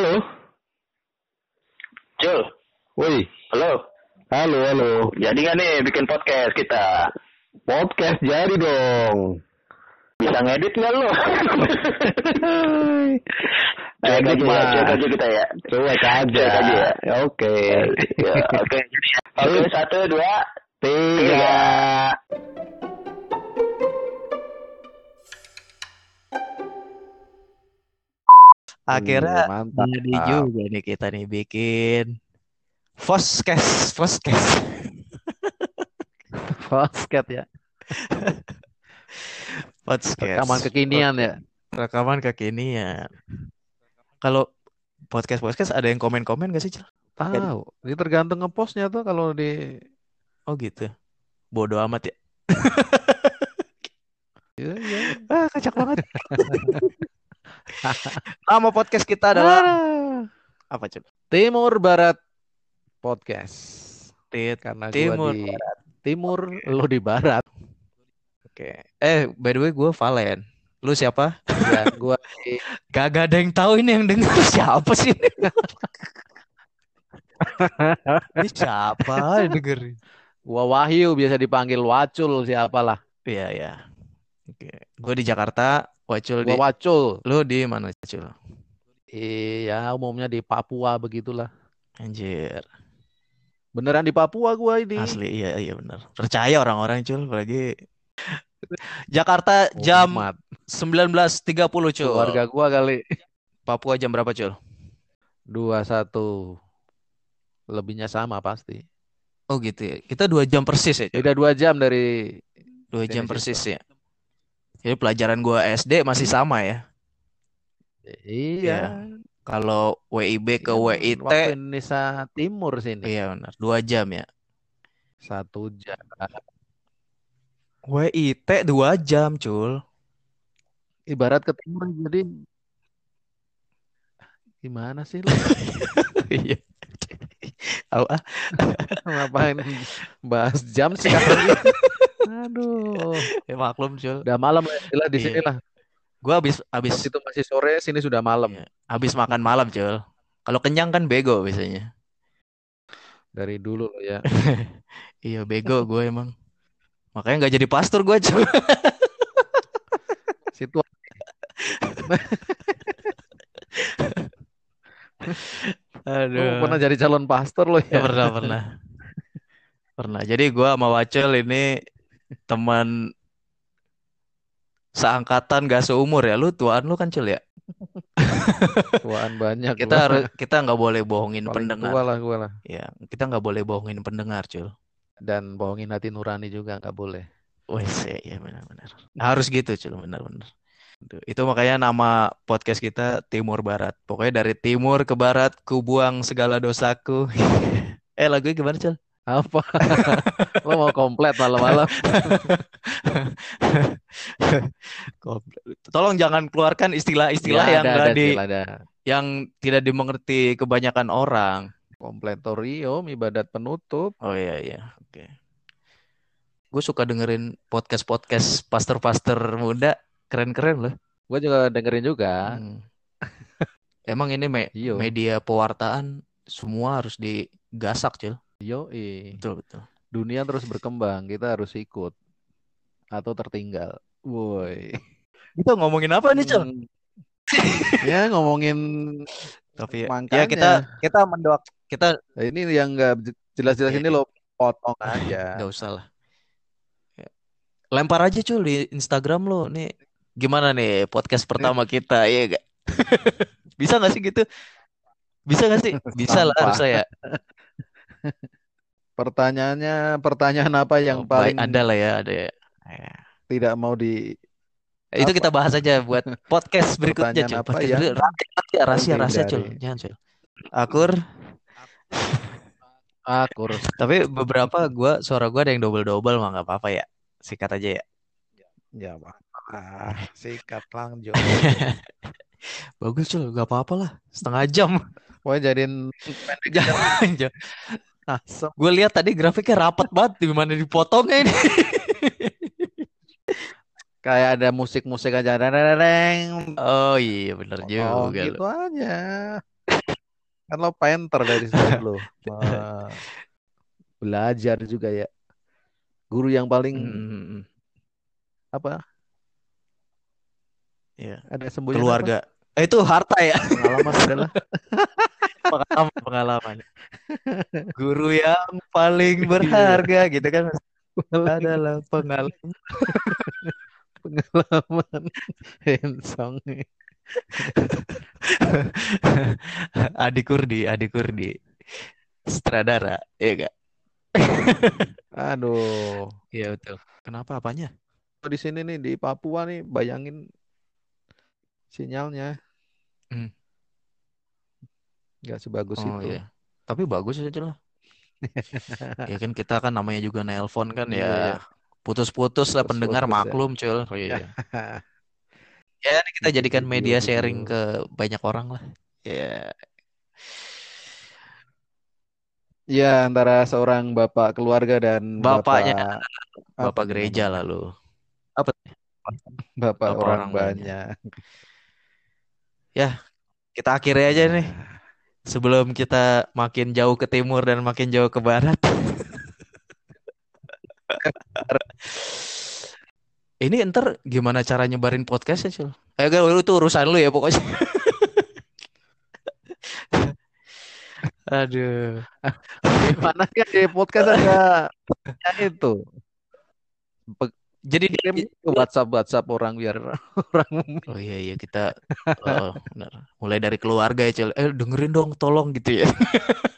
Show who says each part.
Speaker 1: Halo.
Speaker 2: Cul,
Speaker 1: Woi.
Speaker 2: halo.
Speaker 1: Halo, halo.
Speaker 2: Jadi nggak nih bikin podcast kita?
Speaker 1: Podcast jadi dong.
Speaker 2: Bisa ngedit nggak lo? Cuek
Speaker 1: Edit
Speaker 2: aja ya, cuek aja kita ya.
Speaker 1: Cuek aja.
Speaker 2: Aja ya.
Speaker 1: Oke.
Speaker 2: Ya, Oke, oke satu dua
Speaker 1: Tiga.
Speaker 2: tiga.
Speaker 3: Akhirnya
Speaker 1: Hmm, mantap.
Speaker 3: jadi juga nih kita nih bikin Foskes, Foskes.
Speaker 1: Basket ya.
Speaker 3: Podcast.
Speaker 1: Rekaman kekinian ya.
Speaker 3: Rekaman kekinian. Kalau podcast podcast ada yang komen-komen gak sih, Cil?
Speaker 1: Tahu. Ini tergantung ngepostnya tuh kalau di
Speaker 3: Oh gitu. Bodoh amat ya.
Speaker 1: Iya, iya.
Speaker 3: Ah, kacak banget. Nama podcast kita adalah
Speaker 1: Ah.
Speaker 3: apa, Cil?
Speaker 1: Timur Barat Podcast.
Speaker 3: Tit.
Speaker 1: Karena
Speaker 3: Timur
Speaker 1: gua di timur, lu di barat.
Speaker 3: Oke. Eh, by the way gue Valen. Lu siapa?
Speaker 1: Ya, gua di
Speaker 3: Gak ada yang tahu ini yang denger siapa sih ini? ini siapa yang denger?
Speaker 1: gua Wahyu biasa dipanggil Wacul siapalah.
Speaker 3: Iya, iya. Oke. Gue di Jakarta, Wacul di
Speaker 1: Wacul.
Speaker 3: Lu di mana, Cul?
Speaker 1: Iya, umumnya di Papua begitulah.
Speaker 3: Anjir.
Speaker 1: Beneran di Papua gua ini.
Speaker 3: Asli, iya iya benar. Percaya orang-orang, Cul, apalagi Jakarta jam
Speaker 1: Umat.
Speaker 3: 19.30, Cul.
Speaker 1: keluarga gua kali.
Speaker 3: Papua jam berapa, Cul?
Speaker 1: Dua satu. Lebihnya sama pasti.
Speaker 3: Oh gitu ya. Kita dua jam persis ya, Cul?
Speaker 1: Beda dua jam dari
Speaker 3: Dua jam persis ya. Jadi pelajaran gua SD masih sama ya.
Speaker 1: iya.
Speaker 3: Kalau WIB ke
Speaker 1: Iya,
Speaker 3: WIT,
Speaker 1: Waktu Indonesia Timur sini.
Speaker 3: iya benar, dua jam ya.
Speaker 1: Satu jam.
Speaker 3: WIT dua jam, Cul.
Speaker 1: Ibarat ke timur jadi gimana sih lu?
Speaker 3: Iya. Ah.
Speaker 1: Ngapain bahas jam sekarang? Aduh.
Speaker 3: Ya maklum, Cul.
Speaker 1: Udah malam lah istilah di
Speaker 3: Iya.
Speaker 1: sini lah.
Speaker 3: Gua habis habis
Speaker 1: itu masih sore, sini sudah malam.
Speaker 3: Iya, habis makan malam, Cul. Kalau kenyang kan bego biasanya.
Speaker 1: Dari dulu loh ya.
Speaker 3: Iya, bego gue emang. Makanya nggak jadi pastor gue, Cul.
Speaker 1: Situ lu
Speaker 3: Aduh.
Speaker 1: pernah jadi calon pastor loh
Speaker 3: Ya,
Speaker 1: ya.
Speaker 3: pernah, pernah. Pernah. Jadi gua sama Wacel ini teman seangkatan gak seumur ya. Lu tuaan lu kan Cul ya.
Speaker 1: Tuaan banyak
Speaker 3: Kita
Speaker 1: gua.
Speaker 3: harus kita nggak boleh bohongin
Speaker 1: Paling
Speaker 3: pendengar.
Speaker 1: tua lah gua lah.
Speaker 3: Ya, kita nggak boleh bohongin pendengar, Cul.
Speaker 1: Dan bohongin hati nurani juga nggak boleh.
Speaker 3: Wes, ya, ya benar-benar. Harus gitu, Cul, benar-benar. Itu makanya nama podcast kita Timur Barat. Pokoknya dari timur ke barat, ku buang segala dosaku. eh, lagunya gimana, Cul?
Speaker 1: Apa? Lo mau komplet malam-malam?
Speaker 3: Tolong jangan keluarkan istilah-istilah
Speaker 1: Ya,
Speaker 3: yang
Speaker 1: ada, ada,
Speaker 3: di
Speaker 1: ada.
Speaker 3: yang tidak dimengerti kebanyakan orang.
Speaker 1: Kompletorium, ibadat penutup.
Speaker 3: Oh iya iya, oke. Gue suka dengerin podcast-podcast pastor-pastor muda, keren-keren loh.
Speaker 1: Gue juga dengerin juga.
Speaker 3: Hmm. Emang ini me-
Speaker 1: Iyo.
Speaker 3: media pewartaan semua harus digasak, Cil.
Speaker 1: Yoi.
Speaker 3: Betul betul.
Speaker 1: Dunia terus berkembang, kita harus ikut. Atau tertinggal. Woi.
Speaker 3: Kita ngomongin apa nih, Cil?
Speaker 1: Hmm. ya ngomongin
Speaker 3: Tapi ya, ya
Speaker 1: Makanya.
Speaker 3: kita kita mendoak kita
Speaker 1: ini yang nggak jelas-jelas ini lo potong aja.
Speaker 3: nggak usah lah. Ya. Lempar aja Cul di Instagram lo nih. Gimana nih podcast pertama kita, iya gak? Bisa gak sih gitu? Bisa gak sih? Bisa lah harusnya ya.
Speaker 1: Pertanyaannya, pertanyaan apa yang
Speaker 3: Oh,
Speaker 1: paling
Speaker 3: ada lah ya, ada ya. Ya.
Speaker 1: tidak mau di
Speaker 3: Itu
Speaker 1: Apa?
Speaker 3: kita bahas aja buat podcast berikutnya,
Speaker 1: apa
Speaker 3: Podcast berikutnya. Rahasia, rahasia, rahasia, Cul.
Speaker 1: dihindari?
Speaker 3: Jangan, Cul. Akur,
Speaker 1: akur?
Speaker 3: tapi beberapa gua suara gua ada yang double-double mah nggak apa-apa ya. Sikat aja ya.
Speaker 1: Ya, ah, sikat lanjut.
Speaker 3: Bagus, Cul. Gak apa-apa lah. Setengah jam.
Speaker 1: Wah, jadiin pendek
Speaker 3: Gue lihat tadi grafiknya rapat banget di mana dipotongnya ini.
Speaker 1: Kayak ada musik-musik aja. Deng.
Speaker 3: Oh iya bener
Speaker 1: Oh,
Speaker 3: juga
Speaker 1: gitu
Speaker 3: lu.
Speaker 1: aja. Kan lo painter dari situ lo. Belajar juga ya. Guru yang paling
Speaker 3: Hmm,
Speaker 1: apa?
Speaker 3: ya.
Speaker 1: Ada apa?
Speaker 3: Keluarga. Eh, itu harta ya.
Speaker 1: Pengalaman adalah
Speaker 3: Pengalaman, pengalaman. Guru yang paling berharga gitu kan adalah pengalaman.
Speaker 1: pengalaman handsome.
Speaker 3: Adi Kurdi, Adi Kurdi. Sutradara, iya gak?
Speaker 1: Aduh.
Speaker 3: Iya betul. Kenapa apanya?
Speaker 1: Di sini nih di Papua nih bayangin sinyalnya
Speaker 3: Hmm.
Speaker 1: Nggak sebagus
Speaker 3: Oh
Speaker 1: itu.
Speaker 3: iya. Tapi bagus aja lah. Ya kan kita kan namanya juga nelpon kan
Speaker 1: Iya,
Speaker 3: ya.
Speaker 1: iya.
Speaker 3: Putus-putus lah pendengar
Speaker 1: Putus-putus ya.
Speaker 3: maklum cul. Oh iya. Ya ini kita
Speaker 1: Gitu,
Speaker 3: jadikan
Speaker 1: gitu,
Speaker 3: media
Speaker 1: gitu.
Speaker 3: sharing ke banyak orang lah. Ya.
Speaker 1: Ya, antara seorang bapak keluarga dan
Speaker 3: Bapaknya
Speaker 1: bapak apa
Speaker 3: Bapak gereja lalu.
Speaker 1: Bapak
Speaker 3: Bapak
Speaker 1: orang
Speaker 3: orang
Speaker 1: banyak.
Speaker 3: Kita akhiri aja nih. Sebelum kita makin jauh ke timur dan makin jauh ke barat. Ini ntar gimana cara nyebarin podcast ya, Cul? Eh, gak, lu itu urusan lu ya pokoknya. Aduh.
Speaker 1: Gimana kan di podcast ada ya itu. Pe-
Speaker 3: Jadi
Speaker 1: Kirim WhatsApp WhatsApp orang biar orang
Speaker 3: Oh iya iya kita benar. Mulai dari keluarga ya, Cul. Eh dengerin dong tolong gitu ya.